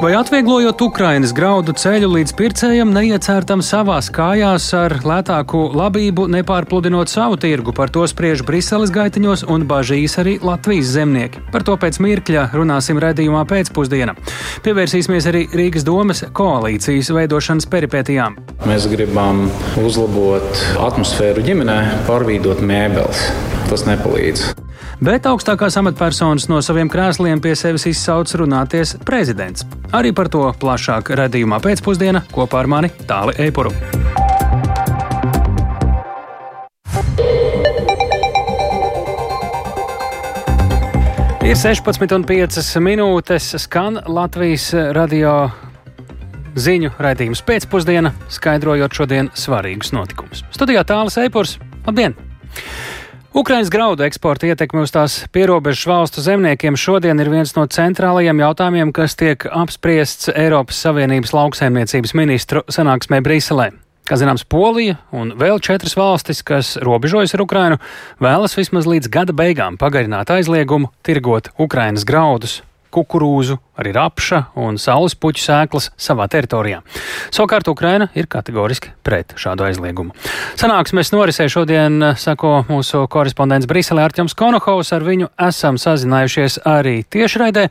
Vai atvieglojot Ukrainas graudu ceļu līdz pircējam, neiecērtam savās kājās ar lētāku labību, nepārpludinot savu tirgu, par to spriež Briseles gaitiņos un bažīs arī Latvijas zemnieki. Par to pēc mirkļa runāsim redzījumā pēcpusdienā. Pievērsīsimies arī Rīgas domas koalīcijas veidošanas peripētijām. Mēs gribam uzlabot atmosfēru ģimenē, pārvīdot mēbeles. Tas nepalīdz bet augstākās amatpersonas no saviem krēsliem pie sevis izsauc runāties prezidents. Arī par to plašāk redzējumā pēcpusdienā kopā ar mani Tāli Eipuru. Ir 16,5 minūtes, skan Latvijas radio ziņu raidījums pēcpusdienā, skaidrojot šodien svarīgus notikumus. Studijā tālāk Eipurs. Labdien! Ukraiņas graudu eksporta ietekme uz tās pierobežas valstu zemniekiem šodien ir viens no centrālajiem jautājumiem, kas tiek apspriests Eiropas Savienības lauksaimniecības ministru sanāksmē Briselē. Kā zināms, Polija un vēl četras valstis, kas robežojas ar Ukrainu, vēlas vismaz līdz gada beigām pagarināt aizliegumu tirgot Ukrainas graudus kukurūzu, arī rapša un saules puķu sēklas savā teritorijā. Savukārt Ukraina ir kategoriski pret šādu aizliegumu. Sanāksmes norisē šodien, sako mūsu korespondents Briselē Arķems Konohaus, ar viņu esam sazinājušies arī tiešraidē.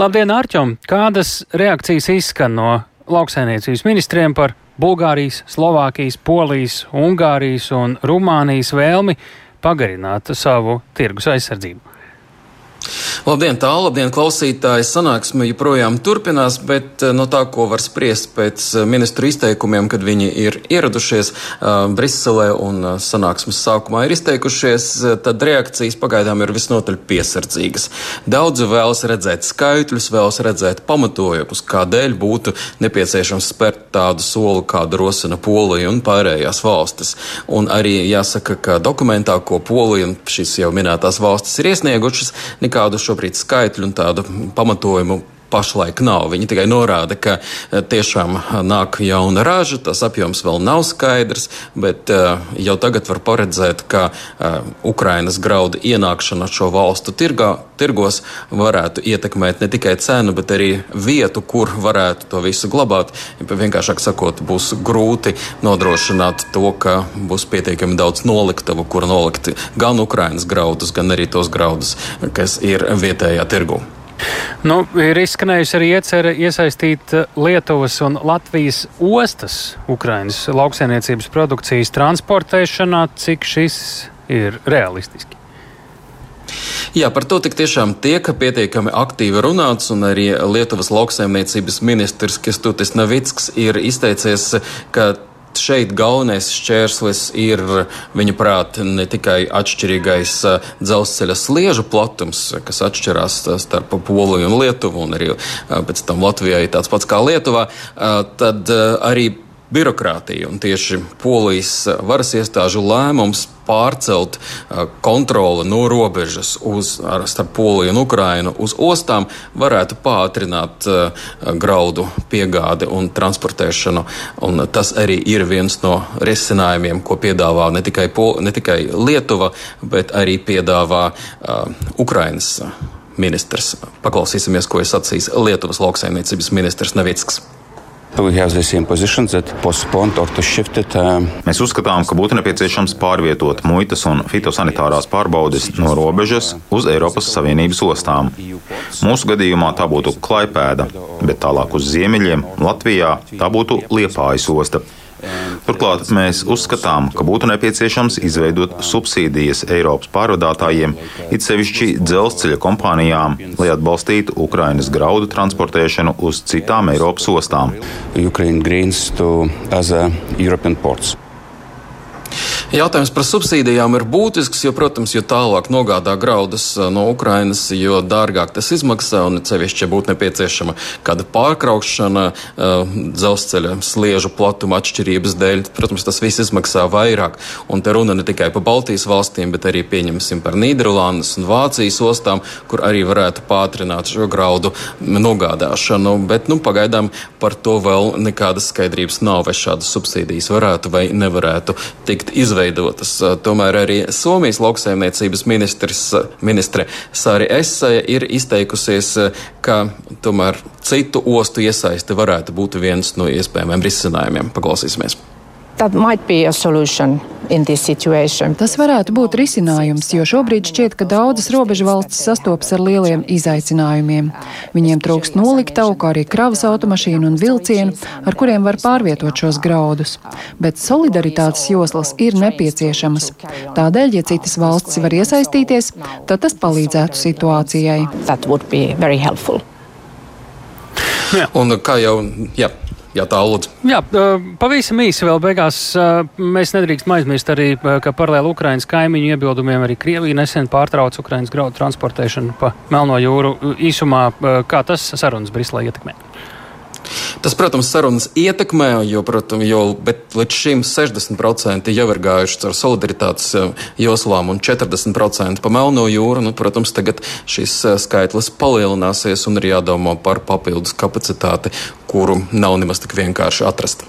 Labdien, Arķem! Kādas reakcijas izskan no lauksainiecības ministriem par Bulgārijas, Slovākijas, Polijas, Ungārijas un Rumānijas vēlmi pagarināt savu tirgus aizsardzību? Labdien, tālu, labdien, klausītāji! Sanāksme joprojām turpinās, bet eh, no tā, ko var spriest pēc eh, ministru izteikumiem, kad viņi ir ieradušies uh, Briselē un sanāksmes sākumā ir izteikušies, tad reakcijas pagaidām ir visnotaļ piesardzīgas. Daudzi vēlas redzēt skaitļus, vēlas redzēt pamatojumus, kādēļ būtu nepieciešams spērt tādu soli, kādu rosina Polija un pārējās valstis. Un arī jāsaka, ka dokumentā, ko Polija un šīs jau minētās valstis ir iesniegušas, nekādu šo šobrīd skaitļu un tādu pamatojumu pašlaik nav. Viņi tikai norāda, ka e, tiešām nāk jauna raža, tas apjoms vēl nav skaidrs, bet uh, jau tagad var paredzēt, ka Ukrainas graudu ienākšana šo valstu tirgā, tirgos varētu ietekmēt ne tikai cenu, bet arī vietu, kur varētu to visu glabāt. Vienkāršāk sakot, būs grūti nodrošināt to, ka būs pietiekami daudz noliktavu, kur nolikt gan Ukrainas graudus, gan arī tos graudus, kas ir vietējā tirgū. Nu, ir izskanējusi arī iecerē iesaistīt eh, Lietuvas un Latvijas ostas Ukrainas lauksainiecības produkcijas transportēšanā, cik šis ir realistiski. Jā, par to tik tiešām tiek pietiekami aktīvi runāts, un arī Lietuvas lauksaimniecības ministrs Kestutis Navicks ir izteicies, ka šeit galvenais šķērslis ir, viņa prāt, ne tikai atšķirīgais dzelzceļa sliežu platums, kas atšķirās starp Poliju un Lietuvu, un arī pēc tam Latvijai tāds pats kā Lietuvā, tad arī birokrātija un tieši polijas varas iestāžu lēmums pārcelt uh, kontroli no robežas uz, ar, starp Poliju un Ukrainu uz ostām varētu pātrināt uh, graudu piegādi un transportēšanu. Un tas arī ir viens no risinājumiem, ko piedāvā ne tikai, Pol, ne tikai Lietuva, bet arī piedāvā uh, Ukrainas ministrs. Paklausīsimies, ko ir sacījis Lietuvas lauksaimniecības ministrs Nevicks. Uh, Mēs uzskatām, ka būtu nepieciešams pārvietot muitas un fitosanitārās pārbaudes no robežas uz Eiropas Savienības ostām. Mūsu gadījumā tā būtu Klaipēda, bet tālāk uz ziemeļiem Latvijā tā būtu Liepājas osta. Turklāt mēs uzskatām, ka būtu nepieciešams izveidot subsīdijas Eiropas pārvadātājiem, it sevišķi dzelzceļa kompānijām, lai atbalstītu Ukrainas graudu transportēšanu uz citām Eiropas ostām. Ukraine greens to other European ports. Jautājums par subsīdijām ir būtisks, jo, protams, jo tālāk nogādā graudus no Ukrainas, jo dārgāk tas izmaksā un cevišķi, būtu nepieciešama kāda pārkraukšana dzelzceļa sliežu platuma atšķirības dēļ. Protams, tas viss izmaksā vairāk. Un te runa ne tikai par Baltijas valstīm, bet arī pieņemsim par Nīderlandes un Vācijas ostām, kur arī varētu pātrināt šo graudu nogādāšanu. Bet nu, pagaidām par to vēl nekādas skaidrības nav, vai šādas subsīdijas varētu vai nevarētu tikt izveidot izveidotas. Tomēr arī Somijas lauksaimniecības ministrs, ministre Sāri Esaja ir izteikusies, ka tomēr citu ostu iesaiste varētu būt viens no iespējamiem risinājumiem. Paklausīsimies! Tas varētu būt risinājums, jo šobrīd šķiet, ka daudzas robežu valstis sastopas ar lieliem izaicinājumiem. Viņiem trūkst noliktavu, kā arī kravas automašīnu un vilcienu, ar kuriem var pārvietot šos graudus. Bet solidaritātes joslas ir nepieciešamas. Tādēļ, ja citas valstis var iesaistīties, tad tas palīdzētu situācijai. Un kā jau jā, Jā, tā lūdzu. Jā, pavisam īsi vēl beigās. Mēs nedrīkstam aizmirst arī, ka paralēli Ukraiņas kaimiņu iebildumiem arī Krievija nesen pārtrauca Ukraiņas graudu transportēšanu pa Melno jūru. Īsumā, kā tas sarunas Briselē ietekmē? Tas, protams, sarunas ietekmē, jo, protams, jo, līdz šim 60% jau ir gājuši caur solidaritātes eh, joslām un 40% pa Melno jūru. Nu, protams, tagad šis eh, skaitlis palielināsies un ir jādomā par papildus kapacitāti, kuru nav nemaz tik vienkārši atrast.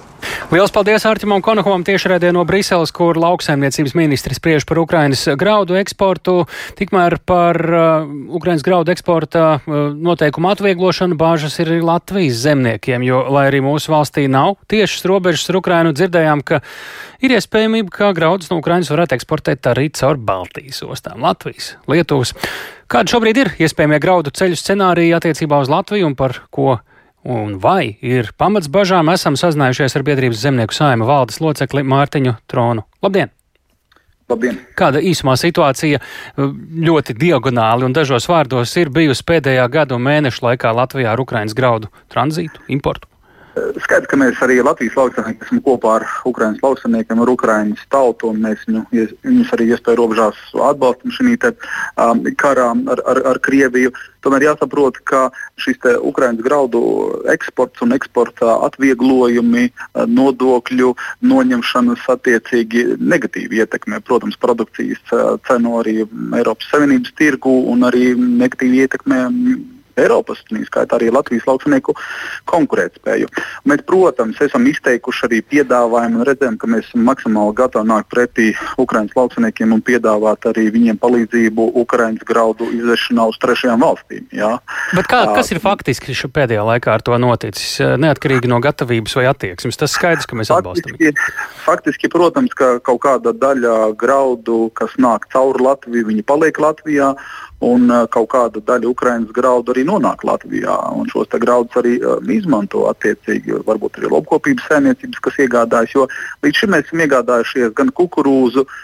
Lielas paldies Artimam Konakovam tiešraidē no Briseles, kur lauksaimniecības ministrs spriež par Ukrainas graudu eksportu. Tikmēr par uh, Ukrainas graudu eksporta uh, noteikumu atvieglošanu bāžas ir Latvijas zemniekiem, jo, lai arī mūsu valstī nav tiešas robežas ar Ukrainu, dzirdējām, ka ir iespējamība, ka graudus no Ukrainas varētu eksportēt arī caur Baltijas ostām - Latvijas, Lietuvas. Kāda šobrīd ir iespējamie graudu ceļu scenāriji attiecībā uz Latviju un par ko? Un vai ir pamats bažām, esam sazinājušies ar biedrības zemnieku saima valdes locekli Mārtiņu Tronu. Labdien! Labdien. Kāda īsumā situācija ļoti diagonāli un dažos vārdos ir bijusi pēdējā gada un mēnešu laikā Latvijā ar Ukraiņas graudu tranzītu, importu? Skaidrs, ka mēs arī Latvijas lauksaimnieki esam kopā ar Ukraiņas lauksaimniekiem, ar Ukraiņas tautu, un mēs viņu, viņus arī iespēju robežās atbalstam šī um, karā ar, ar, ar Krieviju. Tomēr jāsaprot, ka šis Ukraiņas graudu eksports un eksporta atvieglojumi, uh, nodokļu noņemšanas attiecīgi negatīvi ietekmē, protams, produkcijas uh, cenu arī Eiropas Savienības tirgu un arī negatīvi ietekmē Eiropas, skaitā arī Latvijas lauksaimnieku konkurētspēju. Mēs, protams, esam izteikuši arī piedāvājumu un redzam, ka mēs esam maksimāli gatavi nākt pretī Ukraiņas lauksaimniekiem un piedāvāt arī viņiem palīdzību Ukraiņas graudu izvešanā uz trešajām valstīm. Jā. Bet kā, kas ir faktiski pēdējā laikā ar to noticis? Neatkarīgi no gatavības vai attieksmes, tas skaidrs, ka mēs atbalstam. Faktiski, faktiski, protams, ka kaut kāda daļa graudu, kas nāk cauri Latviju, viņi paliek Latvijā un uh, kaut kāda daļa Ukraiņas graudu arī nonāk Latvijā. Šos graudus arī um, izmanto attiecīgi, varbūt arī lopkopības saimniecības, kas iegādājas. Jo līdz šim mēs esam iegādājušies gan kukurūzu, uh,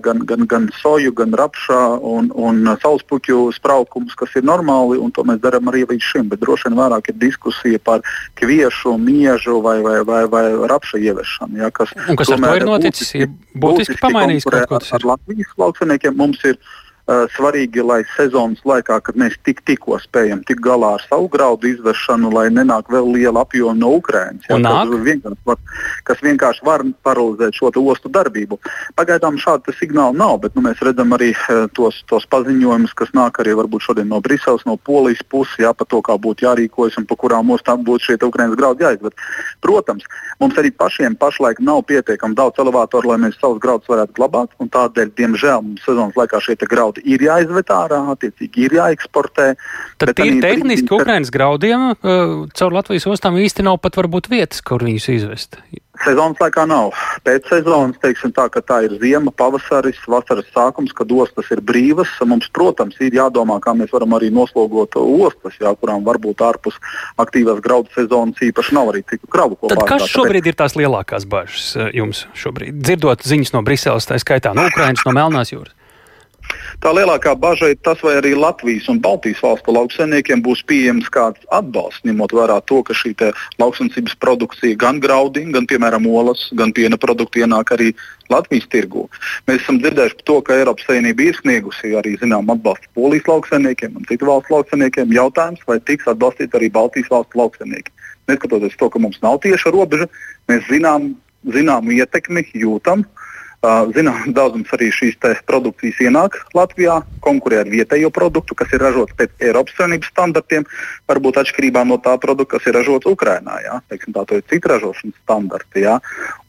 gan, gan, gan soju, gan rapšā un, un saulespuķu spraukumus, kas ir normāli, un to mēs darām arī līdz šim. Bet droši vien vairāk ir diskusija par kviešu, miežu vai, vai, vai, vai rapša ieviešanu. Ja, kas, un kas ar to ir noticis? Ir būtiski, būtiski pamainījis kaut ko tas ir. Ar Latvijas lauksaimniekiem mums ir svarīgi, lai sezonas laikā, kad mēs tik, tikko spējam tikt galā ar savu graudu izvešanu, lai nenāk vēl liela apjoma no Ukrainas, ja, kas, vienkārši var, kas vienkārši var paralizēt šo ostu darbību. Pagaidām šāda signāla nav, bet nu, mēs redzam arī uh, tos, tos paziņojumus, kas nāk arī šodien no Briseles, no Polijas puses, ja, par to, kā būtu jārīkojas un pa kurām ostām būtu šie Ukrainas graudi jāizved. Protams, mums arī pašiem pašlaik nav pietiekami daudz elevatoru, lai mēs savus graudus varētu glabāt, un tādēļ, diemžēl, mums sezonas laikā šie graudi graudi ir jāizved ārā, attiecīgi ir jāeksportē. Tad tīri tehniski brīdī, Ukraiņas graudiem uh, caur Latvijas ostām īsti nav pat varbūt vietas, kur viņus izvest. Sezonas laikā nav. Pēc sezonas, teiksim tā, ka tā ir ziema, pavasaris, vasaras sākums, kad ostas ir brīvas. Mums, protams, ir jādomā, kā mēs varam arī noslogot ostas, jā, kurām varbūt ārpus aktīvās graudu sezonas īpaši nav arī citu kravu. Tad kas šobrīd ir tās lielākās bažas uh, jums šobrīd? Dzirdot ziņas no Briseles, tā skaitā no Ukrainas, no Melnās jūras. Tā lielākā bažas ir tas, vai arī Latvijas un Baltijas valstu lauksaimniekiem būs pieejams kāds atbalsts, ņemot vērā to, ka šī lauksaimniecības produkcija gan graudi, gan piemēram olas, gan piena produkti ienāk arī Latvijas tirgū. Mēs esam dzirdējuši par to, ka Eiropas Savienība ir sniegusi arī zinām atbalstu Polijas lauksaimniekiem un citu valstu lauksaimniekiem. Jautājums, vai tiks atbalstīti arī Baltijas valstu lauksaimnieki. Neskatoties to, ka mums nav tieša robeža, mēs zinām, zināmu ietekmi jūtam Zināms, daudzums arī šīs produkcijas ienāk Latvijā, konkurē ar vietējo produktu, kas ir ražots pēc Eiropas Savienības standartiem, varbūt atšķirībā no tā produkta, kas ir ražots Ukrajinā. Teiksim, tā ir cita ražošanas standarti. Jā.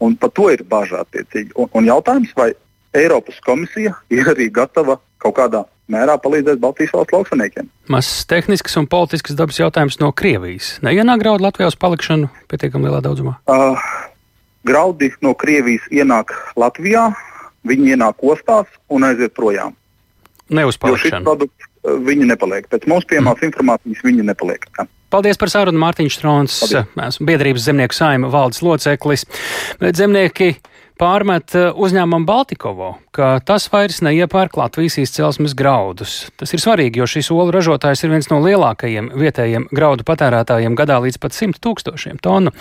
Un par to ir bažas attiecīgi. Un, un jautājums, vai Eiropas komisija ir arī gatava kaut kādā mērā palīdzēt Baltijas valsts lauksaimniekiem. Mazs tehnisks un politisks dabas jautājums no Krievijas. Neienāk graudu Latvijas palikšanu pietiekami lielā daudzumā? Uh, graudi no Krievijas ienāk Latvijā, viņi ienāk ostās un aiziet projām. Produkts, uh, viņi nepaliek. Pēc mums pieejamās mm. informācijas viņi nepaliek. Jā. Paldies par sarunu, Mārtiņš Strons, biedrības zemnieku saima valdes loceklis. Zemnieki pārmet eh, uzņēmumam Baltikovo, ka tas vairs neiepērk Latvijas izcelsmes graudus. Tas ir svarīgi, jo šis olu ražotājs ir viens no lielākajiem vietējiem graudu patērētājiem gadā līdz pat 100 tūkstošiem tonu.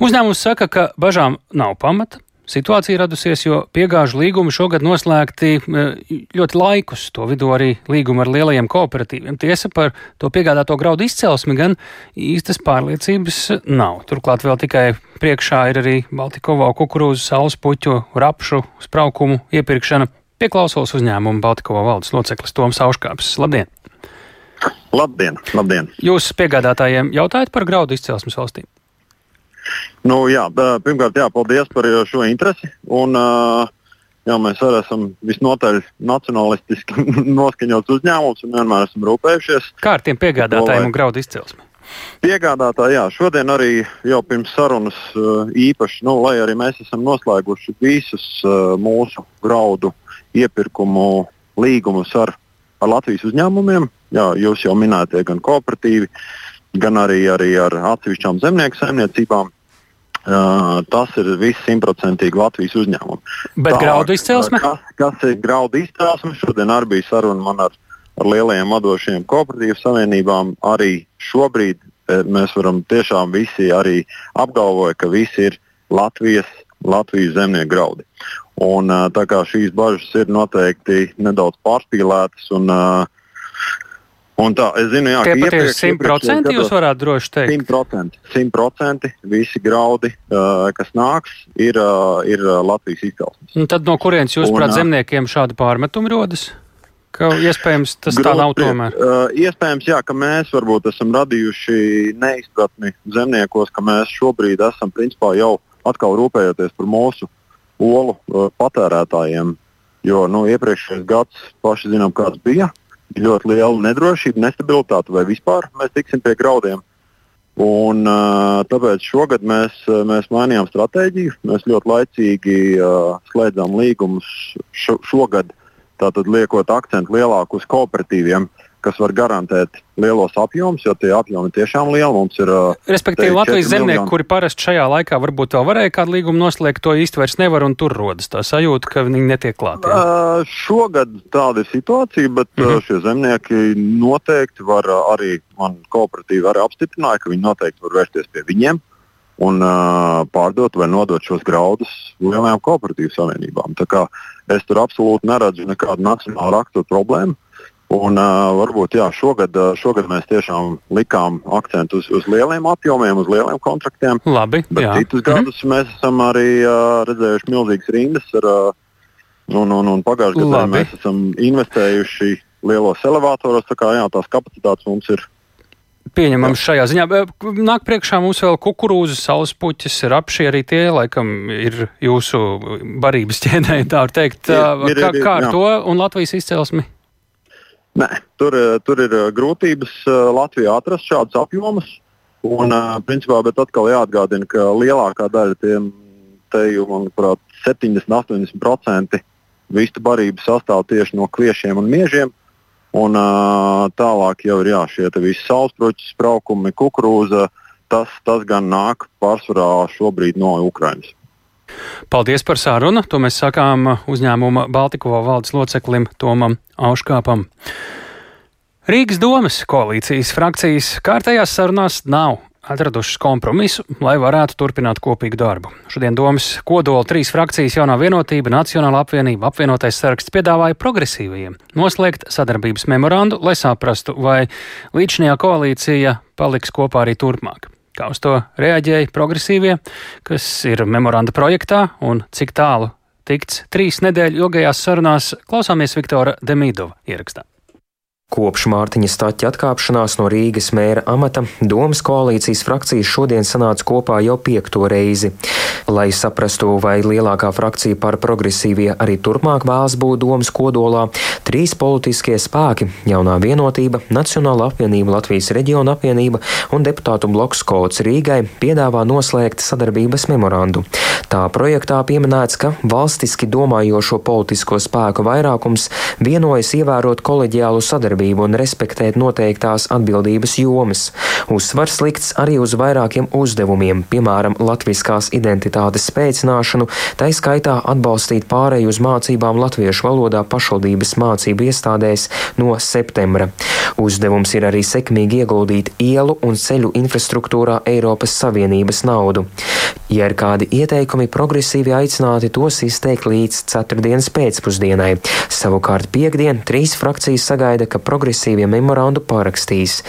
Uzņēmums saka, ka bažām nav pamata. Situācija radusies, jo piegāžu līgumi šogad noslēgti eh, ļoti laikus, to vidū arī līgumi ar lielajiem kooperatīviem. Tiesa par to piegādāto graudu izcelsmi gan īstas pārliecības nav. Turklāt vēl tikai priekšā ir arī Baltikovo kukurūzu, saules puķu, rapšu, spraukumu iepirkšana. Pieklausos uzņēmumu Baltikovo valdes loceklis Toms Auškāps. Labdien! Labdien! labdien. Jūs piegādātājiem jautājat par graudu izcelsmes valstīm? Nu, jā, pirmkārt, jā, paldies par šo interesi. Un, jā, mēs arī esam visnotaļ nacionalistiski noskaņots uzņēmums un vienmēr esam rūpējušies. Kā ar tiem piegādātājiem un graudu izcelsmi? Piegādātāji, jā, šodien arī jau pirms sarunas īpaši, nu, lai arī mēs esam noslēguši visus mūsu graudu iepirkumu līgumus ar, ar Latvijas uzņēmumiem, jā, jūs jau minētie gan kooperatīvi, gan arī, arī ar atsevišķām zemnieku saimniecībām. Uh, tas ir viss simtprocentīgi Latvijas uzņēmums. Bet Tā, graudu izcelsme? Kas, kas ir graudu izcelsme? Šodien arī bija saruna man ar, ar lielajiem vadošiem kooperatīvu savienībām. Arī šobrīd mēs varam tiešām visi arī apgalvot, ka visi ir Latvijas, Latvijas zemnieku graudi. Un, tā kā šīs bažas ir noteikti nedaudz pārspīlētas un uh, Un tā, es zinu, jā, Tie ka iepriekš, 100% jūs varētu droši teikt. 100%, 100% visi graudi, uh, kas nāks, ir, uh, ir Latvijas izcelsmes. Un tad no kurienes jūs, prāt, zemniekiem šādi pārmetumi rodas? Ka iespējams tas Grūti, tā nav tomēr. Uh, iespējams, jā, ka mēs varbūt esam radījuši neizpratni zemniekos, ka mēs šobrīd esam principā jau atkal rūpējoties par mūsu olu uh, patērētājiem. Jo nu, iepriekšējais gads paši zinām, kāds bija ļoti liela nedrošība, nestabilitāte, vai vispār mēs tiksim pie graudiem. Un, uh, tāpēc šogad mēs, mēs mainījām stratēģiju. Mēs ļoti laicīgi uh, slēdzām līgumus šo, šogad, tātad liekot akcentu lielāku uz kooperatīviem, uh, kas var garantēt lielos apjomus, jo tie apjomi tiešām lieli. Mums ir. Respektīvi, Latvijas zemnieki, kuri parasti šajā laikā varbūt vēl varēja kādu līgumu noslēgt, to īsti vairs nevar, un tur rodas tā sajūta, ka viņi netiek klāti. Uh, šogad tāda ir situācija, bet uh -huh. šie zemnieki noteikti var arī, man kooperatīvi arī apstiprināja, ka viņi noteikti var vērsties pie viņiem. Un uh, pārdot vai nodot šos graudus lielajām kooperatīvu savienībām. Es tur absolūti neredzu nekādu nacionālu raksturu problēmu. Uh, Un, uh, varbūt jā, šogad, šogad mēs tiešām likām akcentu uz, uz lieliem apjomiem, uz lieliem kontraktiem. Labi, bet jā. citus gadus mm. mēs esam arī uh, redzējuši milzīgas rindas. Ar, uh, un, un, un pagājušajā gadā mēs esam investējuši lielos elevatoros. Tā kā jā, tās kapacitātes mums ir Pieņemams šajā ziņā. Nāk priekšā mums vēl kukurūzas, saules puķis, rapši arī tie, laikam, ir jūsu barības ķēdē, tā var teikt. Ir, ir, kā, kā ar jā. to un Latvijas izcelsmi? Nē, tur, eh, tur ir eh, grūtības eh, Latvijā atrast šādus apjomus. Un, principā, bet atkal jāatgādina, ka lielākā daļa tiem te jau, manuprāt, 70-80% vistu barības sastāv tieši no kviešiem un miežiem. Un, tālāk jau ir jā, šie visi saulesproķi, spraukumi, kukurūza. Tas, tas gan nāk pārsvarā šobrīd no Ukrainas. Paldies par sarunu. To mēs sakām uzņēmuma Baltikovo valdes loceklim Tomam Auškāpam. Rīgas domas koalīcijas frakcijas kārtējās sarunās nav atradušas kompromisu, lai varētu turpināt kopīgu darbu. Šodien domas kodola trīs frakcijas jaunā vienotība, Nacionāla apvienība, apvienotais saraksts piedāvāja progresīvajiem noslēgt sadarbības memorandu, lai saprastu, vai līdzinājā koalīcija paliks kopā arī turpmāk. Kā uz to reaģēja progresīvie, kas ir memoranda projektā un cik tālu tikts trīs nedēļu ilgajās sarunās, klausāmies Viktora Demidova ierakstā. Kopš Mārtiņa Staķa atkāpšanās no Rīgas mēra amata, Domas koalīcijas frakcijas šodien sanāca kopā jau piekto reizi. Lai saprastu, vai lielākā frakcija par progresīvie arī turpmāk vēlas būt Domas kodolā, trīs politiskie spēki - jaunā vienotība, Nacionāla apvienība, Latvijas reģiona apvienība un deputātu bloks kods Rīgai piedāvā noslēgt sadarbības memorandu. Tā projektā pieminēts, ka valstiski domājošo politisko spēku vairākums vienojas ievērot koleģiālu sadarbību sadarbību un respektēt noteiktās atbildības jomas. Uzsvars likts arī uz vairākiem uzdevumiem, piemēram, latviskās identitātes spēcināšanu, tai skaitā atbalstīt pārēju uz mācībām latviešu valodā pašvaldības mācību iestādēs no septembra. Uzdevums ir arī sekmīgi ieguldīt ielu un ceļu infrastruktūrā Eiropas Savienības naudu. Ja ir kādi ieteikumi, progresīvi aicināti tos izteikt līdz ceturtdienas pēcpusdienai. Savukārt piekdien trīs frakcijas sagaida, ka progresīvie memorandu parakstīs.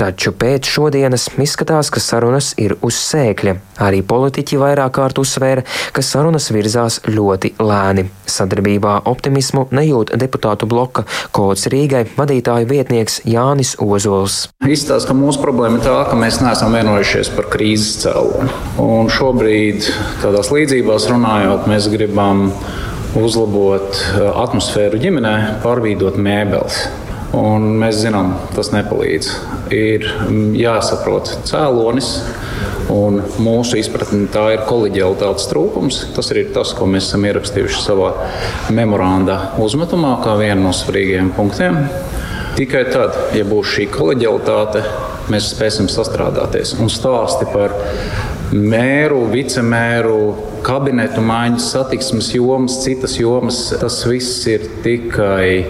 Taču pēc šodienas izskatās, ka sarunas ir uz sēkļa. Arī politiķi vairāk kārt uzsvēra, ka sarunas virzās ļoti lēni. Sadarbībā optimismu nejūt deputātu bloka kods Rīgai vadītāju vietnieks Jānis Ozols. Izstāsta, ka mūsu problēma ir tā, ka mēs neesam vienojušies par krīzes cēloni. Un šobrīd tādās līdzībās runājot, mēs gribam uzlabot eh, atmosfēru ģimenē, pārvīdot mēbeles. Un mēs zinām, tas nepalīdz. Ir mm, jāsaprot cēlonis, un mūsu izpratne tā ir kolēģialitātes trūkums. Tas ir tas, ko mēs esam ierakstījuši savā memoranda uzmetumā, kā vienu no svarīgajiem punktiem. Tikai tad, ja būs šī kolēģialitāte, mēs spēsim sastrādāties. Un stāsti par mēru, vicemēru, kabinetu maiņas, satiksmes jomas, citas jomas, tas viss ir tikai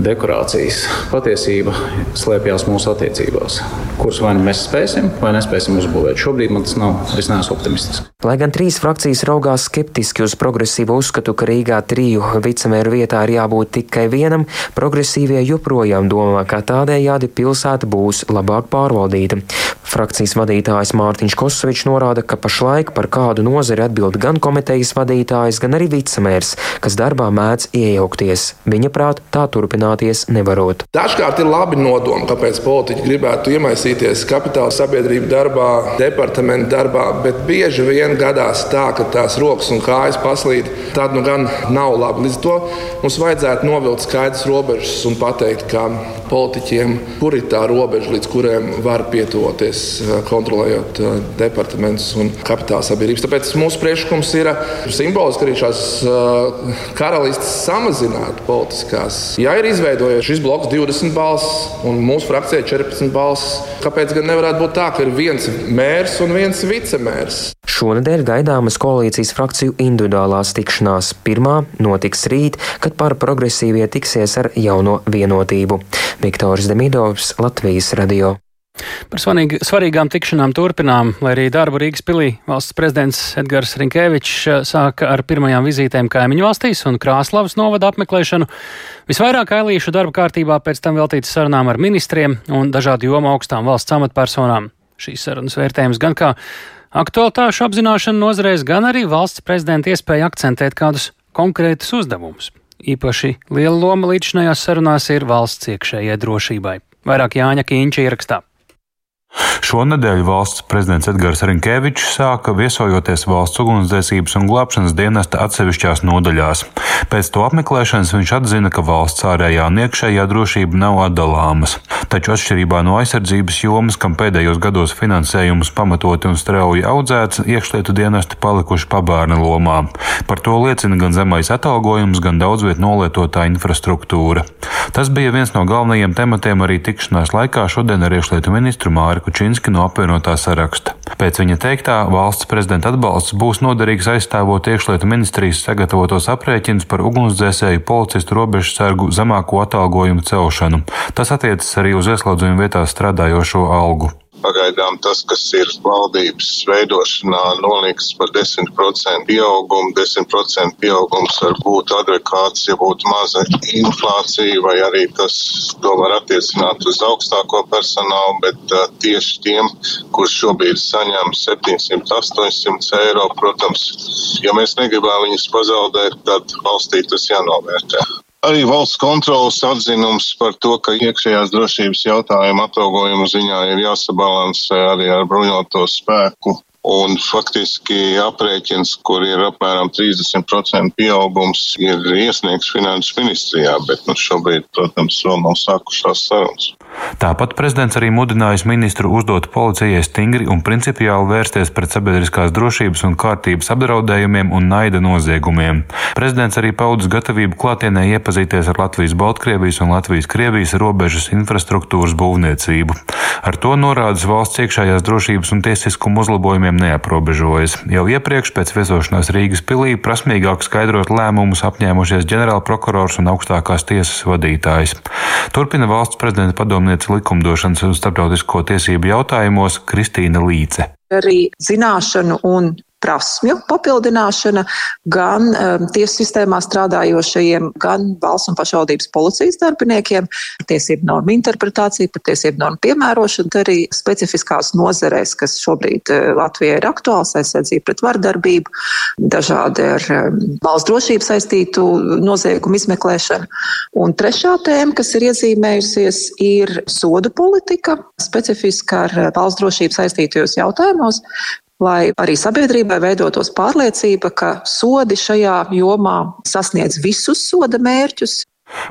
dekorācijas. Patiesība slēpjas mūsu attiecībās, kuras vai nu mēs spēsim, vai nespēsim uzbūvēt. Šobrīd man tas nav, es neesmu optimistisks. Lai gan trīs frakcijas raugās skeptiski uz progresīvu uzskatu, ka Rīgā triju vicemēru vietā ir jābūt tikai vienam, progresīvie joprojām domā, ka tādējādi pilsēta būs labāk pārvaldīta. Frakcijas vadītājs Mārtiņš Kosovičs norāda, ka pašlaik par kādu nozari atbild gan komitejas vadītājs, gan arī vicemērs, kas darbā mēdz iejaukties. Viņa prāt, tā turpināties nevarot. Dažkārt ir labi nodomi, kāpēc politiķi gribētu iemaisīties kapitāla sabiedrību darbā, departamentu darbā, bet bieži vien gadās tā, ka tās rokas un kājas paslīd, tad nu gan nav labi. Līdz ar to mums vajadzētu novilkt skaidrs robežas un pateikt, ka politiķiem, kur ir tā robeža, līdz kuriem var pietuvoties, eh, kontrolējot eh, departamentus un kapitāla sabiedrības. Tāpēc mūsu priekšlikums ir simboliski arī šās eh, karalistes samazināt politiskās. Ja ir izveidojies šis bloks 20 balss un mūsu frakcijai 14 balss, kāpēc gan nevarētu būt tā, ka ir viens mērs un viens vicemērs? Šonadēļ gaidāmas koalīcijas frakciju individuālās tikšanās. Pirmā notiks rīt, kad par progresīvie tiksies ar jauno vienotību. Viktors Demidovs, Latvijas radio. Par svarīgi, svarīgām tikšanām turpinām, lai arī darbu Rīgas pilī valsts prezidents Edgars Rinkēvičs eh, sāka ar pirmajām vizītēm kaimiņu valstīs un Krāslavas novada apmeklēšanu. Visvairāk ailīšu darba kārtībā pēc tam veltīts sarunām ar ministriem un dažādu jomu augstām valsts amatpersonām. Šīs sarunas vērtējums gan kā aktualitāšu apzināšana nozarēs, gan arī valsts prezidenta iespēja akcentēt kādus konkrētus uzdevumus. Īpaši liela loma līdzinājās sarunās ir valsts iekšējai drošībai. Vairāk Jāņa Kīņša ierakstā. Šonadēļ valsts prezidents Edgars Rinkevičs sāka viesojoties valsts ugunsdzēsības un glābšanas dienesta atsevišķās nodaļās. Pēc to apmeklēšanas viņš atzina, ka valsts ārējā un iekšējā drošība nav atdalāmas. Taču atšķirībā no aizsardzības jomas, kam pēdējos gados finansējums pamatoti un strauji audzēts, iekšlietu dienesti palikuši pabērna lomā. Par to liecina gan zemais atalgojums, gan daudzviet nolietotā infrastruktūra. Tas bija viens no galvenajiem tematiem arī tikšanās laikā šodien ar iekšlietu ministru Māri Kučinski no apvienotā saraksta. Pēc viņa teiktā, valsts prezidenta atbalsts būs noderīgs aizstāvot iekšlietu ministrijas sagatavotos aprēķinus par ugunsdzēsēju, policistu, robežu sargu zemāko atalgojumu celšanu. Tas attiecas arī uz ieslodzījumu vietās strādājošo algu. Pagaidām tas, kas ir valdības veidošanā, noliks par 10% pieaugumu. 10% pieaugums var būt adekvāts, ja būtu maza inflācija, vai arī tas to var attiecināt uz augstāko personālu, bet uh, tieši tiem, kurš šobrīd saņem 700, 800 eiro, protams, ja mēs negribam viņus pazaudēt, tad valstī tas jānovērtē. Arī valsts kontrolas atzinums par to, ka iekšējās drošības jautājumu atalgojuma ziņā ir jāsabalansē arī ar bruņoto spēku Un faktiski aprēķins, kur ir apmēram 30% pieaugums, ir iesniegts Finanses ministrijā, bet nu, šobrīd, protams, vēl nav sākušās sarunas. Tāpat prezidents arī mudinājis ministru uzdot policijai stingri un principiāli vērsties pret sabiedriskās drošības un kārtības apdraudējumiem un naida noziegumiem. Prezidents arī paudis gatavību klātienē iepazīties ar Latvijas, Baltkrievijas un Latvijas Krievijas robežas infrastruktūras būvniecību. Ar to norādes valsts iekšējās drošības un tiesiskuma uzlabojumiem neaprobežojas. Jau iepriekš pēc viesošanās Rīgas pilī prasmīgāk skaidrot lēmumus apņēmušies ģenerālprokurors un augstākās tiesas vadītājs. Turpina valsts prezidenta padomniece likumdošanas un starptautisko tiesību jautājumos Kristīna Līce. Arī zināšanu un prasmju papildināšana gan um, tiesu sistēmā strādājošajiem, gan valsts un pašvaldības policijas darbiniekiem, tiesību normu interpretācija, par tiesību normu piemērošanu, arī specifiskās nozerēs, kas šobrīd uh, Latvijai ir aktuāls, aizsardzība pret vardarbību, dažādi ar um, valsts drošību saistītu noziegumu izmeklēšanu. Un trešā tēma, kas ir iezīmējusies, ir sodu politika, specifiska ar uh, valsts drošību saistītajos jautājumos, lai arī sabiedrībai veidotos pārliecība, ka sodi šajā jomā sasniedz visus soda mērķus.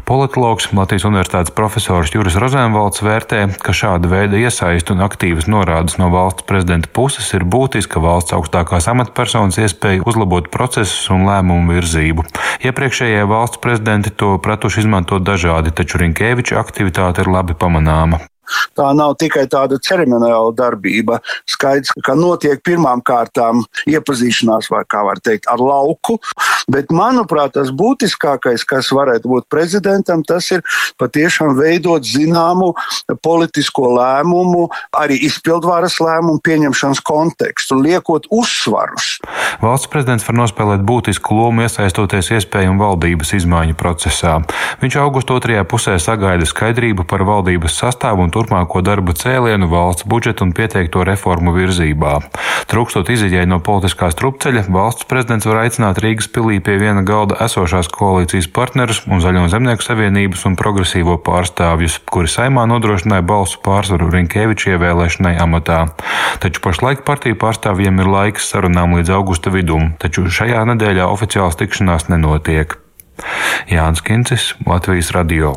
Politologs Latvijas Universitātes profesors Juris Rozēnvalds vērtē, ka šāda veida iesaist un aktīvas norādes no valsts prezidenta puses ir būtiska valsts augstākās amatpersonas iespēja uzlabot procesus un lēmumu virzību. Iepriekšējie valsts prezidenti to pratuši izmantot dažādi, taču Rinkēviča aktivitāte ir labi pamanāma. Tā nav tikai tāda ceremoniāla darbība. Skaidrs, ka notiek pirmām kārtām iepazīšanās, vai kā var teikt, ar lauku. Bet, manuprāt, tas būtiskākais, kas varētu būt prezidentam, tas ir patiešām veidot zināmu politisko lēmumu, arī izpildvaras lēmumu pieņemšanas kontekstu, liekot uzsvarus. Valsts prezidents var nospēlēt būtisku lomu iesaistoties iespējumu valdības izmaiņu procesā. Viņš augusta otrajā pusē sagaida skaidrību par valdības sastāvu un turpmāko darbu cēlienu valsts budžeta un pieteikto reformu virzībā. Trūkstot izējai no politiskā strupceļa, valsts prezidents var aicināt Rīgas pilī pie viena galda esošās koalīcijas partnerus un Zaļo zemnieku savienības un progresīvo pārstāvjus, kuri saimā nodrošināja balsu pārsvaru Rinkēviča ievēlēšanai amatā. Taču pašlaik partiju pārstāvjiem ir laiks sarunām līdz augusta vidum, taču šajā nedēļā oficiāls tikšanās nenotiek. Jānis Kincis, Latvijas radio.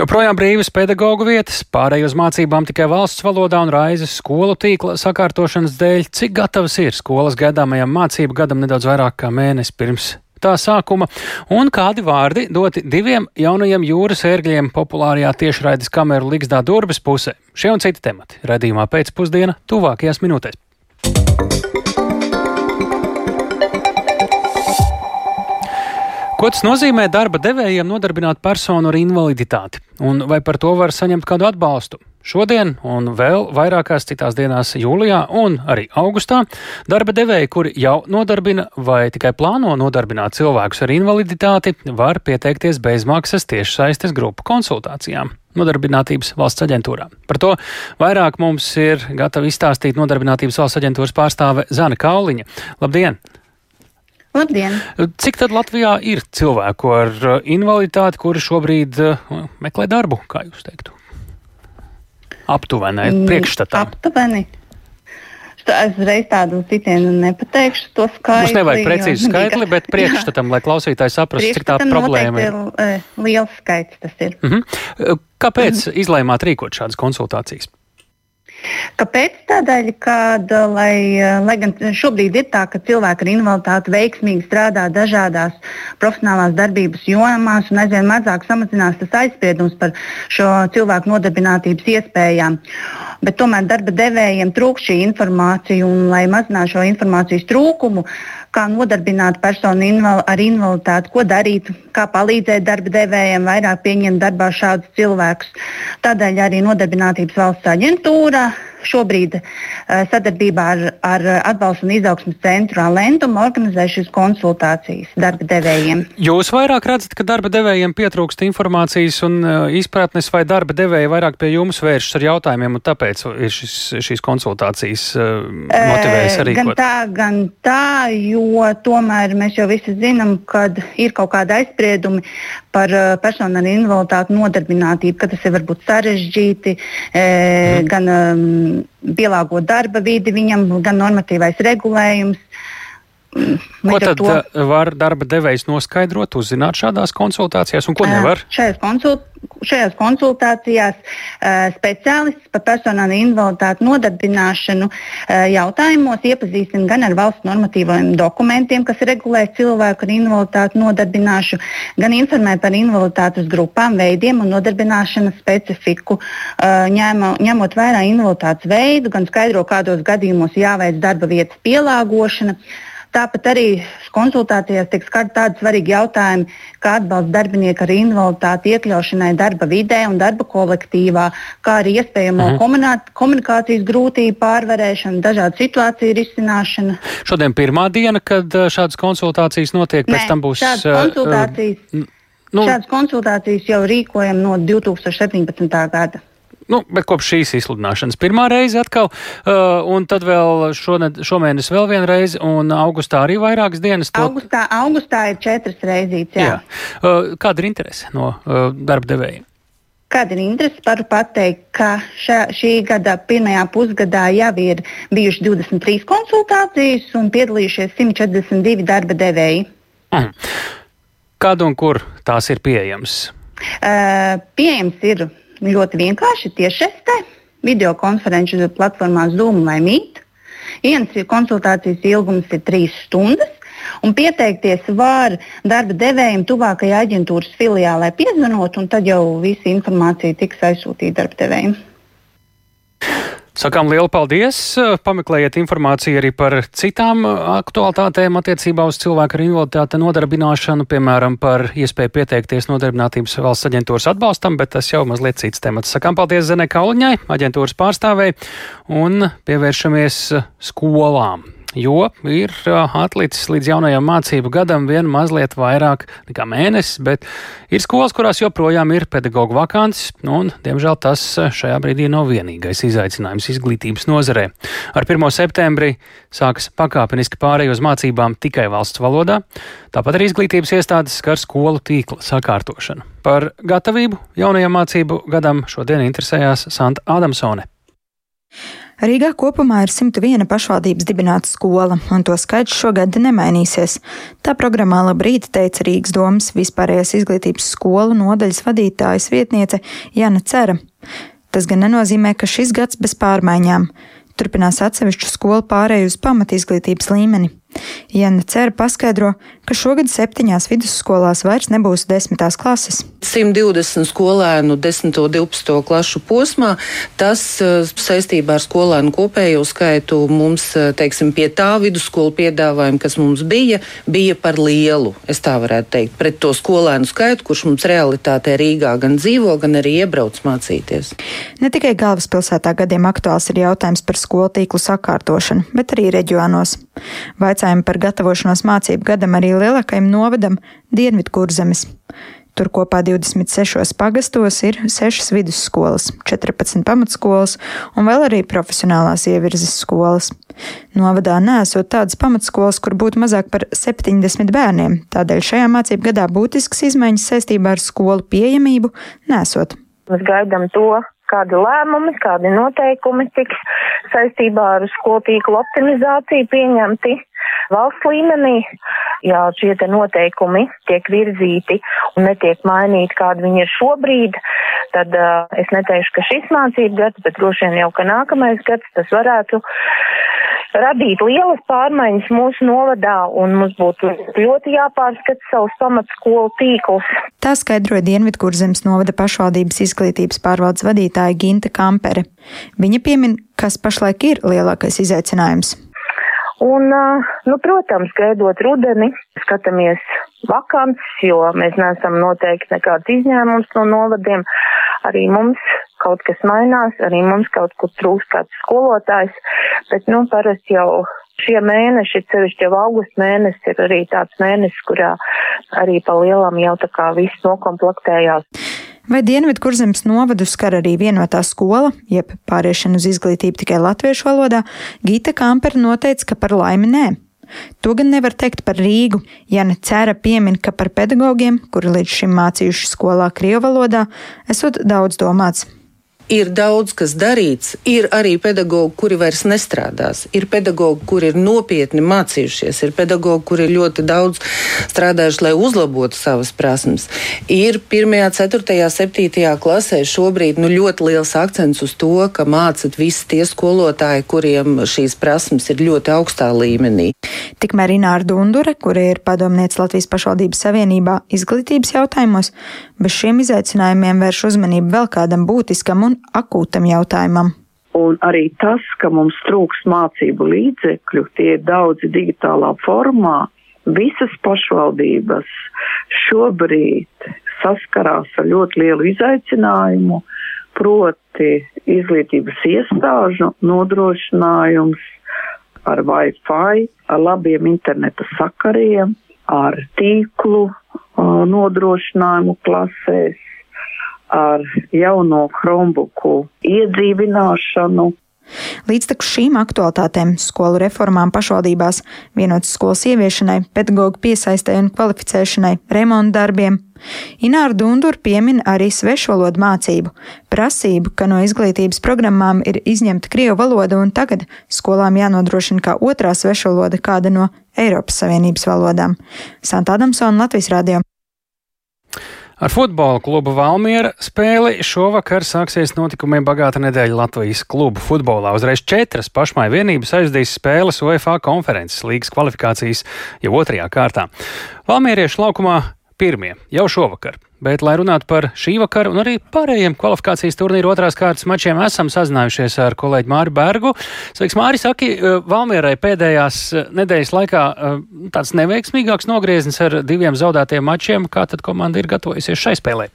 Joprojām brīvas pedagoģu vietas, pārēj uz mācībām tikai valsts valodā un raizes skolu tīkla sakārtošanas dēļ, cik gatavas ir skolas gaidāmajam mācību gadam nedaudz vairāk kā mēnesi pirms tā sākuma, un kādi vārdi doti diviem jaunajiem jūras ērgļiem populārajā tiešraides kameru Ligzdā durvis pusē. Šie un citi temati redzījumā pēcpusdiena tuvākajās minūtēs. Ko tas nozīmē darba devējiem nodarbināt personu ar invaliditāti? Un vai par to var saņemt kādu atbalstu? Šodien un vēl vairākās citās dienās, jūlijā un arī augustā, darba devēji, kuri jau nodarbina vai tikai plāno nodarbināt cilvēkus ar invaliditāti, var pieteikties bezmaksas tiešsaistes grupu konsultācijām. Nodarbinātības valsts aģentūrā. Par to vairāk mums ir gatava izstāstīt Nodarbinātības valsts aģentūras pārstāve Zana Kauliņa. Labdien! Labdien! Cik tad Latvijā ir cilvēku ar uh, invaliditāti, kuri šobrīd uh, meklē darbu, kā jūs teiktu? Aptuveni, Mm, priekšstatā. Aptuveni. Es reiz tādu citienu nepateikšu to skaitli. Mums nevajag precīzi skaitli, bet priekšstatam, lai klausītāji saprastu, cik tā problēma ir. ir. eh, Liels skaits tas ir. Mhm. Kāpēc izlēmāt rīkot šādas konsultācijas? Kāpēc? Tādēļ, ka, lai, eh, lai gan šobrīd ir tā, ka cilvēki ar invaliditāti veiksmīgi strādā dažādās profesionālās darbības jomās un aizvien mazāk samazinās tas aizspriedums par šo cilvēku nodarbinātības iespējām. Bet tomēr darba devējiem trūkst šī informācija, un lai mazinātu šo informācijas trūkumu, kā nodarbināt personu inval ar invaliditāti, ko darīt, kā palīdzēt darba devējiem vairāk pieņemt darbā šādus cilvēkus. Tādēļ arī Nodarbinātības valsts aģentūra šobrīd sadarbībā ar, ar atbalstu un izaugsmas centru Alentumu organizē šīs konsultācijas darba devējiem. Jūs vairāk redzat, ka darba devējiem pietrūkst informācijas un izpratnes, vai darba devēji vairāk pie jums vēršas ar jautājumiem, un tāpēc ir šis, šīs konsultācijas motivējas arī? Gan tā, gan tā, jo tomēr mēs jau visi zinām, ka ir kaut kāda aizspriedumi par personu ar invaliditāti nodarbinātību, ka tas ir varbūt sarežģīti, e, mm. gan um, pielāgot darba vidi viņam, gan normatīvais regulējums. Ko tad to... Eh, var darba devējs noskaidrot, uzzināt šādās konsultācijās, un ko nevar? Šajās, konsult, šajās konsultācijās uh, speciālists par personāla invaliditāti nodarbināšanu uh, jautājumos iepazīstina gan ar valsts normatīviem dokumentiem, kas regulē cilvēku ar invaliditāti nodarbināšanu, gan informē par invaliditātes grupām, veidiem un nodarbināšanas specifiku, uh, ņēma, ņemot vērā invaliditātes veidu, gan skaidro, kādos gadījumos jāveic darba vietas pielāgošana. Tāpat arī konsultācijās tiek skarti tādi svarīgi jautājumi, kā atbalsts darbinieku ar invaliditāti iekļaušanai darba vidē un darba kolektīvā, kā arī iespējamo mhm. -huh. komunikācijas grūtību pārvarēšana, dažādu situāciju risināšana. Šodien pirmā diena, kad šādas konsultācijas notiek, Nē, pēc tam būs. Šādas konsultācijas, uh, nu, šādas konsultācijas jau rīkojam no 2017. gada. Nu, bet kopš šīs izsludināšanas pirmā reize atkal, uh, un tad vēl šoned, šomēnes vēl viena reize, un augustā arī vairākas dienas. To... Augustā, augustā ir četras reizītes, jā. jā. Uh, kāda ir interese no uh, darba devējiem? Kāda ir interese? Varu pateikt, ka šā, šī gada pirmajā pusgadā jau ir bijušas 23 konsultācijas un piedalījušies 142 darba devēji. Mm. Kad un kur tās ir pieejamas? Uh, pieejams ir ļoti vienkārši tiešsaistē, video konferenču platformā Zoom vai Meet. Vienas konsultācijas ilgums ir trīs stundas, un pieteikties var darba devējiem tuvākajai aģentūras filiālē piezvanot, un tad jau visa informācija tiks aizsūtīta darba devējiem. Sakām lielu paldies! Pameklējiet informāciju arī par citām aktualitātēm attiecībā uz cilvēku ar invaliditāti nodarbināšanu, piemēram, par iespēju pieteikties nodarbinātības valsts aģentūras atbalstam, bet tas jau mazliet cits temats. Sakām paldies Zenē Kauliņai, aģentūras pārstāvēji, un pievēršamies skolām jo ir atlicis līdz jaunajam mācību gadam vien mazliet vairāk nekā mēnesis, bet ir skolas, kurās joprojām ir pedagoģu vakants, un, diemžēl, tas šajā brīdī nav vienīgais izaicinājums izglītības nozarē. Ar 1. septembrī sākas pakāpeniski pārēj uz mācībām tikai valsts valodā, tāpat arī izglītības iestādes skar skolu tīkla sakārtošanu. Par gatavību jaunajam mācību gadam šodien interesējās Santa Adamsone. Rīgā kopumā ir 101 pašvaldības dibināta skola, un to skaits šogad nemainīsies. Tā programmā labrīt teica Rīgas domas vispārējās izglītības skolu nodaļas vadītājas vietniece Jana Cera. Tas gan nenozīmē, ka šis gads bez pārmaiņām. Turpinās atsevišķu skolu pārēju uz pamatizglītības līmeni. Jana Cera paskaidro, ka šogad septiņās vidusskolās vairs nebūs desmitās klases. 120 skolēnu 10. un 12. klašu posmā, tas eh, saistībā ar skolēnu kopējo skaitu mums, eh, teiksim, pie tā vidusskolu piedāvājuma, kas mums bija, bija par lielu, es tā varētu teikt, pret to skolēnu skaitu, kurš mums realitātē Rīgā gan dzīvo, gan arī iebrauc mācīties. Ne tikai galvaspilsētā gadiem aktuāls ir jautājums par skolu tīklu sakārtošanu, bet arī reģionos. Vaicājumi par gatavošanos mācību gadam arī lielākajam novadam Dienvidkurzemes. Tur kopā 26 pagastos ir 6 vidusskolas, 14 pamatskolas un vēl arī profesionālās ievirzes skolas. Novadā nesot tādas pamatskolas, kur būtu mazāk par 70 bērniem, tādēļ šajā mācību gadā būtisks izmaiņas saistībā ar skolu pieejamību nesot. Mēs gaidām to, kādi lēmumi, kādi noteikumi tiks saistībā ar skolu tīklu optimizāciju pieņemti valsts līmenī. Ja šie te noteikumi tiek virzīti un netiek mainīti, kādi viņi ir šobrīd, tad uh, es neteikšu, ka šis mācību gads, bet droši vien jau, ka nākamais gads tas varētu radīt lielas pārmaiņas mūsu novadā, un mums būtu ļoti jāpārskata savus pamatskolu tīklus. Tā skaidroja Dienvidkurzemes novada pašvaldības izglītības pārvaldes vadītāja Ginta Kampere. Viņa piemin, kas pašlaik ir lielākais izaicinājums. Un, nu, protams, gaidot rudeni, skatāmies vakants, jo mēs neesam noteikti nekāds izņēmums no novadiem. Arī mums kaut kas mainās, arī mums kaut kur trūks kāds skolotājs, bet, nu, parasti jau šie mēneši, cevišķi jau augusta mēnesis, ir arī tāds mēnesis, kurā arī pa lielam jau tā kā viss nokomplektējās. Vai Dienvidkurzemes novadu skar arī vienotā skola, jeb pāriešana uz izglītību tikai latviešu valodā, Gita Kampera noteica, ka par laimi nē. To gan nevar teikt par Rīgu. Jana Cēra piemin, ka par pedagogiem, kuri līdz šim mācījuši skolā Krievu valodā, esot daudz domāts ir daudz kas darīts. Ir arī pedagogi, kuri vairs nestrādās. Ir pedagogi, kuri ir nopietni mācījušies, ir pedagogi, kuri ir ļoti daudz strādājuši, lai uzlabotu savas prasmes. Ir 1, 4, 7 klasē šobrīd nu, ļoti liels akcents uz to, ka mācat visi tie skolotāji, kuriem šīs prasmes ir ļoti augstā līmenī. Tikmēr Ināra Dundure, kura ir padomniece Latvijas pašvaldības savienībā izglītības jautājumos, bez šiem izaicinājumiem vērš uzmanību vēl kādam būtiskam un akūtam jautājumam. Un arī tas, ka mums trūks mācību līdzekļu, tie ir daudzi digitālā formā. Visas pašvaldības šobrīd saskarās ar ļoti lielu izaicinājumu, proti izglītības iestāžu nodrošinājums ar Wi-Fi, ar labiem interneta sakariem, ar tīklu nodrošinājumu klasēs, ar jauno Chromebooku iedzīvināšanu. Līdz šīm aktualitātēm, skolu reformām pašvaldībās, vienotas skolas ieviešanai, pedagoģu piesaistē un kvalificēšanai, remonta darbiem, Ināra Dundur piemin arī svešvalodu mācību, prasību, ka no izglītības programmām ir izņemta krievu valoda un tagad skolām jānodrošina kā otrā svešvaloda kāda no Eiropas Savienības valodām. Santa Adamsona, Latvijas Radio. Ar futbola klubu Valmiera spēli šovakar sāksies notikumiem bagāta nedēļa Latvijas klubu futbolā. Uzreiz četras pašmai vienības aizdīs spēles UEFA konferences līgas kvalifikācijas jau otrajā kārtā. Valmieriešu laukumā pirmie jau šovakar. Bet, lai runātu par šī vakara un arī pārējiem kvalifikācijas turnīru otrās kārtas mačiem, esam sazinājušies ar kolēģi Māri Bergu. Sveiks, Māri, saki, eh, Valmierai pēdējās eh, nedēļas laikā eh, tāds neveiksmīgāks nogrieznis ar diviem zaudētiem mačiem. Kā tad komanda ir gatavojusies šai spēlei?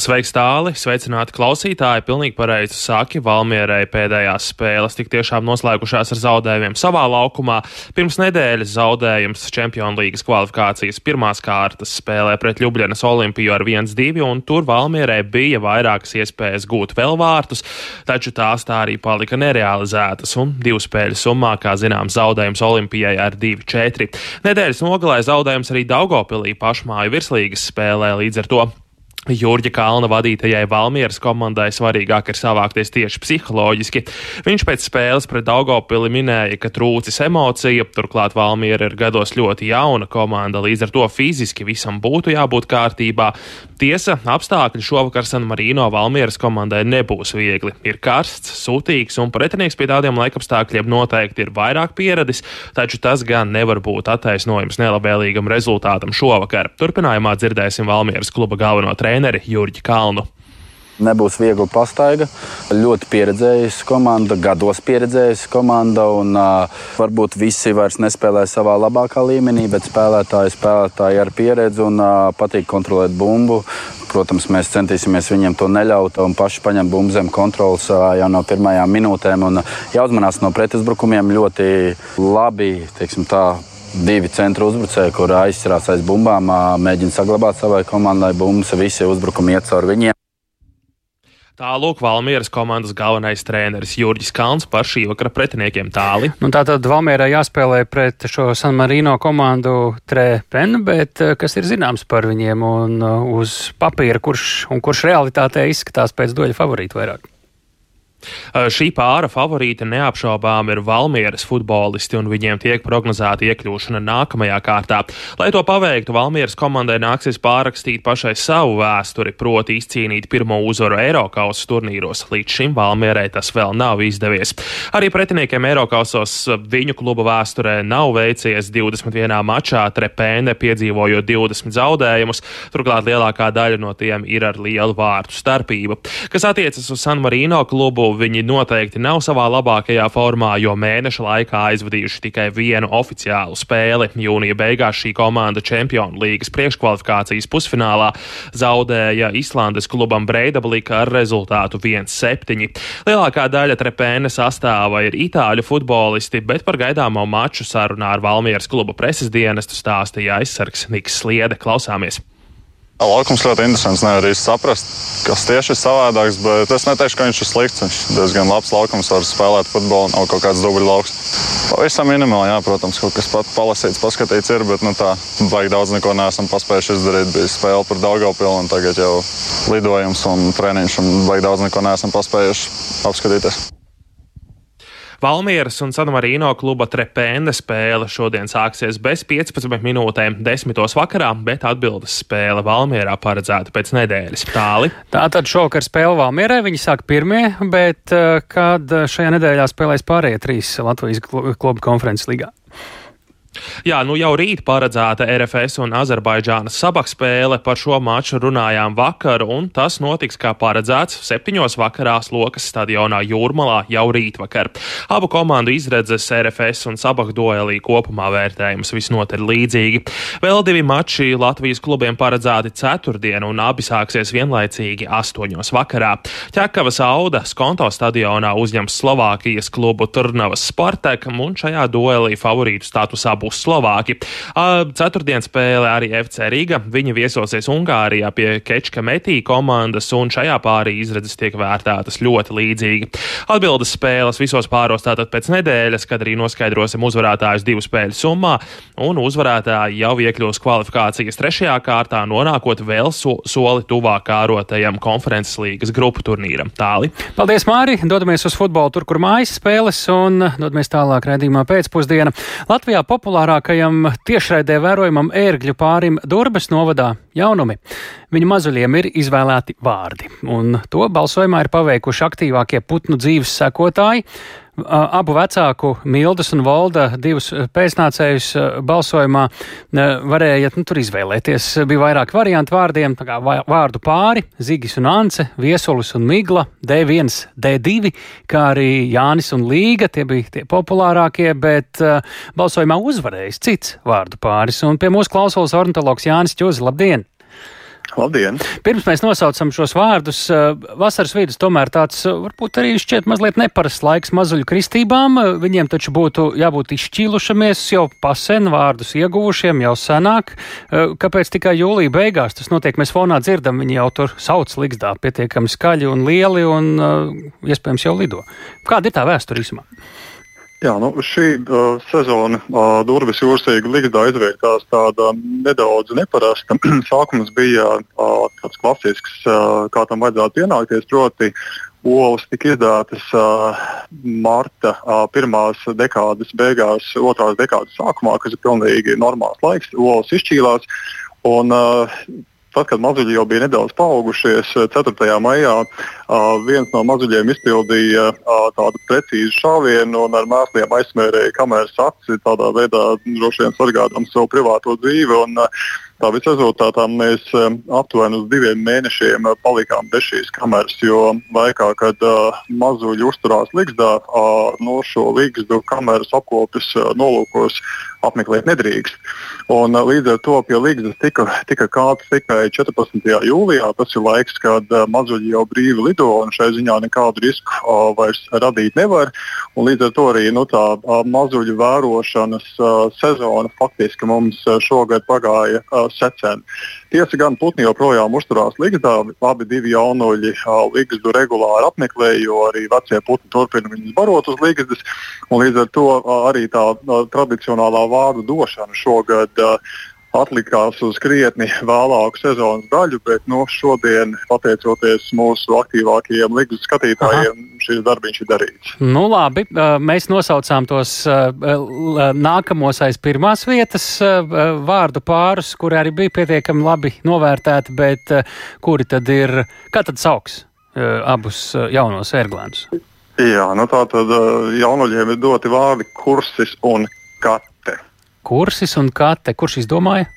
Sveiks, tāli! Sveicināti klausītāji! Pilnīgi pareizi saki, Valmierai pēdējās spēles tik tiešām noslēgušās ar zaudējumiem savā laukumā. Pirms nedēļas zaudējums Čempionu līgas kvalifikācijas pirmās kārtas spēlē pret Ljubljanas Olimpiju ar 1-2, un tur Valmierai bija vairākas iespējas gūt vēl vārtus, taču tās tā arī palika nerealizētas, un divu spēļu summā, kā zināms, zaudējums Olimpijai ar 2-4. Nedēļas nogalē zaudējums arī Daugopilī pašmāju virslīgas spēlē līdz ar to Jurģa Kalna vadītajai Valmieras komandai svarīgāk ir savākties tieši psiholoģiski. Viņš pēc spēles pret Daugopili minēja, ka trūcis emocija, turklāt Valmiera ir gados ļoti jauna komanda, līdz ar to fiziski visam būtu jābūt kārtībā. Tiesa, apstākļi šovakar San Marino Valmieras komandai nebūs viegli. Ir karsts, sūtīgs un pretinieks pie tādiem laikapstākļiem noteikti ir vairāk pieradis, taču tas gan nevar būt attaisnojums nelabvēlīgam rezultātam šovakar. Turpinājumā dzirdēsim Valmieras kluba galveno treneru treneri Jurģi Kalnu. Nebūs viegli pastaiga. Ļoti pieredzējusi komanda, gados pieredzējusi komanda. Un, uh, varbūt visi vairs nespēlē savā labākā līmenī, bet spēlētāji, spēlētāji ar pieredzi un uh, patīk kontrolēt bumbu. Protams, mēs centīsimies viņiem to neļaut un paši paņemt bumbu zem kontrolas uh, jau no pirmajām minūtēm. Jāuzmanās no pretuzbrukumiem ļoti labi. Teiksim, tā, divi centra uzbrucēji, kur aizsarās aiz bumbām, mēģina saglabāt savai komandai bumbas, visi uzbrukumi iet caur viņiem. Tālāk Valmieras komandas galvenais treneris Jurģis Kalns par šī vakara pretiniekiem tāli. Nu, Tātad Valmierai jāspēlē pret šo San Marino komandu Trepen, bet kas ir zināms par viņiem un uz papīra, kurš un kurš realitātē izskatās pēc doļa favorītu vairāk? Šī pāra favorīta neapšaubām ir Valmieras futbolisti, un viņiem tiek prognozēta iekļūšana nākamajā kārtā. Lai to paveiktu, Valmieras komandai nāksies pārrakstīt pašai savu vēsturi, proti izcīnīt pirmo uzvaru Eiropausas turnīros. Līdz šim Valmierai tas vēl nav izdevies. Arī pretiniekiem Eiropausos viņu kluba vēsturē nav veicies 21. mačā, Trepēne piedzīvojot 20 zaudējumus, turklāt lielākā daļa no tiem ir ar lielu vārtu starpību. Kas attiecas uz San Marino klubu, viņi noteikti nav savā labākajā formā, jo mēneša laikā aizvadījuši tikai vienu oficiālu spēli. Jūnija beigās šī komanda Čempionu līgas priekškvalifikācijas pusfinālā zaudēja Islandes klubam Breidablika ar rezultātu 1-7. Lielākā daļa trepēna sastāva ir itāļu futbolisti, bet par gaidāmo maču sarunā ar Valmieras kluba preses dienestu stāstīja aizsargs Niks Sliede. Klausāmies! Laukums ļoti interesants. Nevar īsti saprast, kas tieši ir savādāks, bet es neteikšu, ka viņš ir slikts. Viņš ir diezgan labs laukums, var spēlēt futbolu, nav kaut kāds dubļu lauks. Pavisam minimāli, jā, protams, kaut kas pat palasīts, paskatīts ir, bet nu, tā baigi daudz neko neesam paspējuši izdarīt. Bija spēle par Daugaupili un tagad jau lidojums un treniņš un baigi daudz neko neesam paspējuši apskatīties. Valmieras un Sanmarīno kluba trepēna spēle šodien sāksies bez 15 minūtēm 10. vakarā, bet atbildes spēle Valmierā paredzēta pēc nedēļas. Tāli. Tātad šovakar spēle Valmierē, viņi sāk pirmie, bet eh, kad šajā nedēļā spēlēs pārējie trīs Latvijas klubu konferences līgā? Jā, nu jau rīt paredzēta RFS un Azerbaidžānas sabakspēle. Par šo maču runājām vakar, un tas notiks kā paredzēts septiņos vakarā Slokas stadionā Jūrmalā jau rītvakar. Abu komandu izredzes RFS un sabak duelī kopumā vērtējums visnotaļ līdzīgi. Vēl divi mači Latvijas klubiem paredzēti ceturtdien, un abi sāksies vienlaicīgi astoņos vakarā. Ķekavas Auda Skonto stadionā uzņems Slovākijas klubu Turnavas Spartak, un šajā duelī favorītu statusā būs Slovāki. Ceturtdienas spēle arī FC Riga. Viņi viesosies Ungārijā pie Kečka Metī komandas, un šajā pārī izredzes tiek vērtētas ļoti līdzīgi. Atbildes spēles visos pāros tātad pēc nedēļas, kad arī noskaidrosim uzvarētājus divu spēļu summā, un uzvarētāji jau iekļūs kvalifikācijas trešajā kārtā, nonākot vēl so, soli tuvāk kārotajam konferences līgas grupu turnīram. Tāli. Paldies, Māri! Dodamies uz futbolu, tur, kur mājas spēles, un dodamies tālāk redzījumā pēcpusdienā. Latvijā populāri populārākajam tiešraidē vērojamam ērgļu pārim Durbas novadā jaunumi. Viņa mazuļiem ir izvēlēti vārdi, un to balsojumā ir paveikuši aktīvākie putnu dzīves sekotāji. Abu vecāku, Mildas un Volda, divus pēcnācējus balsojumā varēja nu, tur izvēlēties. Bija vairāk variantu vārdiem, kā vārdu pāri, Zigis un Ance, Viesulis un Migla, D1, D2, kā arī Jānis un Līga. Tie bija tie populārākie, bet uh, balsojumā uzvarējis cits vārdu pāris. Un pie mūsu klausulas ornitologs Jānis Čuzi, labdien! Labdien! Pirms mēs nosaucam šos vārdus, eh, vasaras vidus tomēr tāds eh, varbūt arī šķiet mazliet neparasts laiks mazuļu kristībām. Eh, viņiem taču būtu jābūt izšķīlušamies jau pasen vārdus ieguvušiem jau senāk. Kāpēc tikai jūlija beigās tas notiek? Mēs fonā dzirdam, viņi jau tur sauc ligzdā pietiekami skaļi un lieli un iespējams jau lido. Kāda ir tā vēsture īsumā? Jā, nu, šī uh, sezona uh, Durvis jūrasīga ligzdā izveidojās tāda nedaudz neparasta. Sākums bija uh, tāds klasisks, uh, kā tam vajadzētu pienākties, proti olas tika izdātas uh, marta uh, pirmās dekādas beigās, otrās dekādas sākumā, kas ir pilnīgi normāls laiks. Olas izšķīlās. Un, uh, Tad, kad mazuļi jau bija nedaudz paaugušies, 4. maijā viens no mazuļiem izpildīja tādu precīzu šāvienu un ar mēsliem aizsmērēja kameras acis, tādā veidā droši vien sargādam savu privāto dzīvi. Un, Tā visa rezultātā mēs aptuveni uz diviem mēnešiem palikām bez šīs kameras, jo laikā, kad uh, mazuļi uzturās Ligzdā, uh, no šo Ligzdu kameras apkopes uh, nolūkos apmeklēt nedrīkst. Un, līdz ar to pie Ligzdas tika, tika kāds tikai 14. jūlijā. Tas ir laiks, kad mazuļi jau brīvi lido un šai ziņā nekādu risku vairs radīt nevar. Un līdz ar to arī nu, tā mazuļu vērošanas sezona faktiski mums šogad pagāja uh, secen. Tiesa gan putni joprojām uzturās Ligzdā, abi divi jaunuļi Ligzdu regulāri apmeklē, jo arī vecie putni turpina viņus barot uz Ligzdas. Līdz ar to arī tā tradicionālā vārdu došana šogad atlikās uz krietni vēlāku sezonas daļu, bet nu, šodien, pateicoties mūsu aktīvākajiem līgas skatītājiem, Aha. šis darbs ir darīts. Nu, labi, mēs nosaucām tos nākamos aiz pirmās vietas vārdu pārus, kuri arī bija pietiekami labi novērtēti, bet kuri tad ir, kā tad sauks abus jaunos ērglēnus? Jā, nu tā tad jaunuļiem ir doti vārdi kursis un kat. Kursis un kate, kurš izdomāja?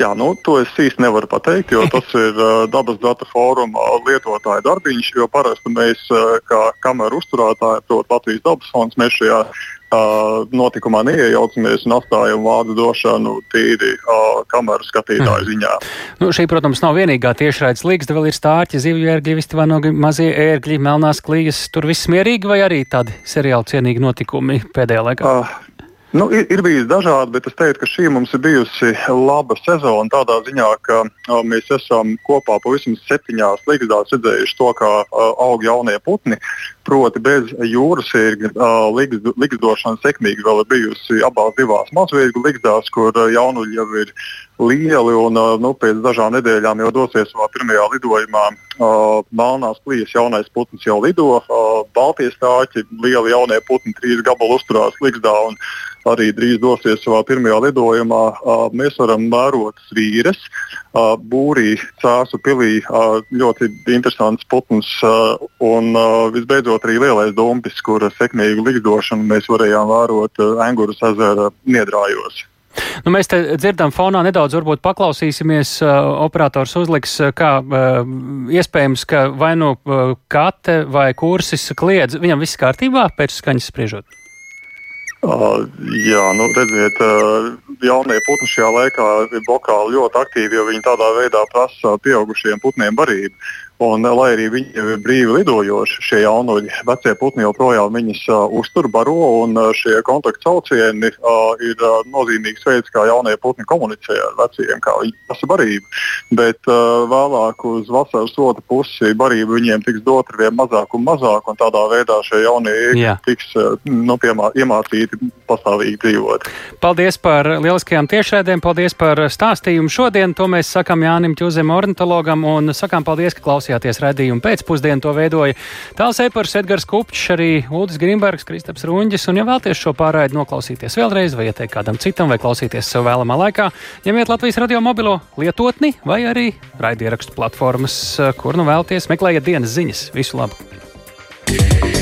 Jā, nu, to es īsti nevaru pateikt, jo tas ir uh, dabas datu fóruma lietotāja darbiņš. Jo parasti mēs, uh, kā kameru uzturētāji, proti, Latvijas dabas fonds, mēs šajā uh, notikumā neiejaucamies un atstājam vārdu došanu tīri uh, kameru skatītāju mm. ziņā. Nu, šī, protams, nav vienīgā tiešraides līgsta, vēl ir stārķi, zivju ērgļi, vistivanogi, mazie ērgļi, melnās klījas. Tur viss mierīgi vai arī tādi seriāli cienīgi notikumi pēdējā laikā? Uh, Nu, ir, ir bijis dažādi, bet es teiktu, ka šī mums ir bijusi laba sezona. Tādā ziņā, ka uh, mēs esam kopā pavisam septiņās līgzdās redzējuši to, kā uh, aug jaunie putni. Proti, bez jūras ir uh, līgzdošana sekmīgi vēl ir bijusi abās divās mazvīgu līgzdās, kur jaunuļi jau ir lieli un uh, nu, pēc dažām nedēļām jau dosies savā pirmajā lidojumā. Uh, Melnās plīsīs jaunais putns jau lido, uh, Baltijas stāķi, lieli jaunie putni, trīs gabalu uzturās līgzdā. Un, arī drīz dosies savā pirmajā lidojumā. Mēs varam vērot vīres, būrī, cēsu pilī, ļoti interesants putns un visbeidzot arī lielais dumpis, kura sekmīgu likdošanu mēs varējām vērot Engūras ezera niedrājos. Nu, mēs te dzirdam fonā nedaudz, varbūt paklausīsimies. Uh, operators uzliks, kā uh, iespējams, ka vai nu uh, kate vai kursis kliedz. Viņam viss kārtībā pēc skaņas spriežot. Uh, jā, nu, redziet, uh, jaunie putni šajā laikā ir vokāli ļoti aktīvi, jo viņi tādā veidā prasa pieaugušiem putniem barību. Un, lai arī viņi ir brīvi lidojoši, šie jaunuļi, vecie putni joprojām viņus uh, uztur, baro. Un, uh, šie kontaktu saucieni uh, ir uh, nozīmīgs veids, kā jaunie putni komunicē ar veciem, kā viņi prasa barību. Bet uh, vēlāk uz vasaras otru pusi barība viņiem tiks dot ar vien mazāk un mazāk, un tādā veidā šie jaunie yeah. tiks uh, nu, piemā, iemācīti pastāvīgi dzīvot. Paldies par lieliskajām tiešraidēm, paldies par stāstījumu šodien. To mēs sakām Jānim Čuzem, ornitologam, un sakām paldies, ka klausījāties klausījāties redzējumu pēcpusdienu. To veidoja Tāls Epars, Edgars Kupčs, arī Ulris Grimbergs, Kristaps Runģis. Un, ja vēlaties šo pārraidi noklausīties vēlreiz, vai ieteikt kādam citam, vai klausīties sev vēlamā laikā, ņemiet Latvijas radio mobilo lietotni vai arī raidierakstu platformas, kur nu vēlaties meklējiet dienas ziņas. Visu labu!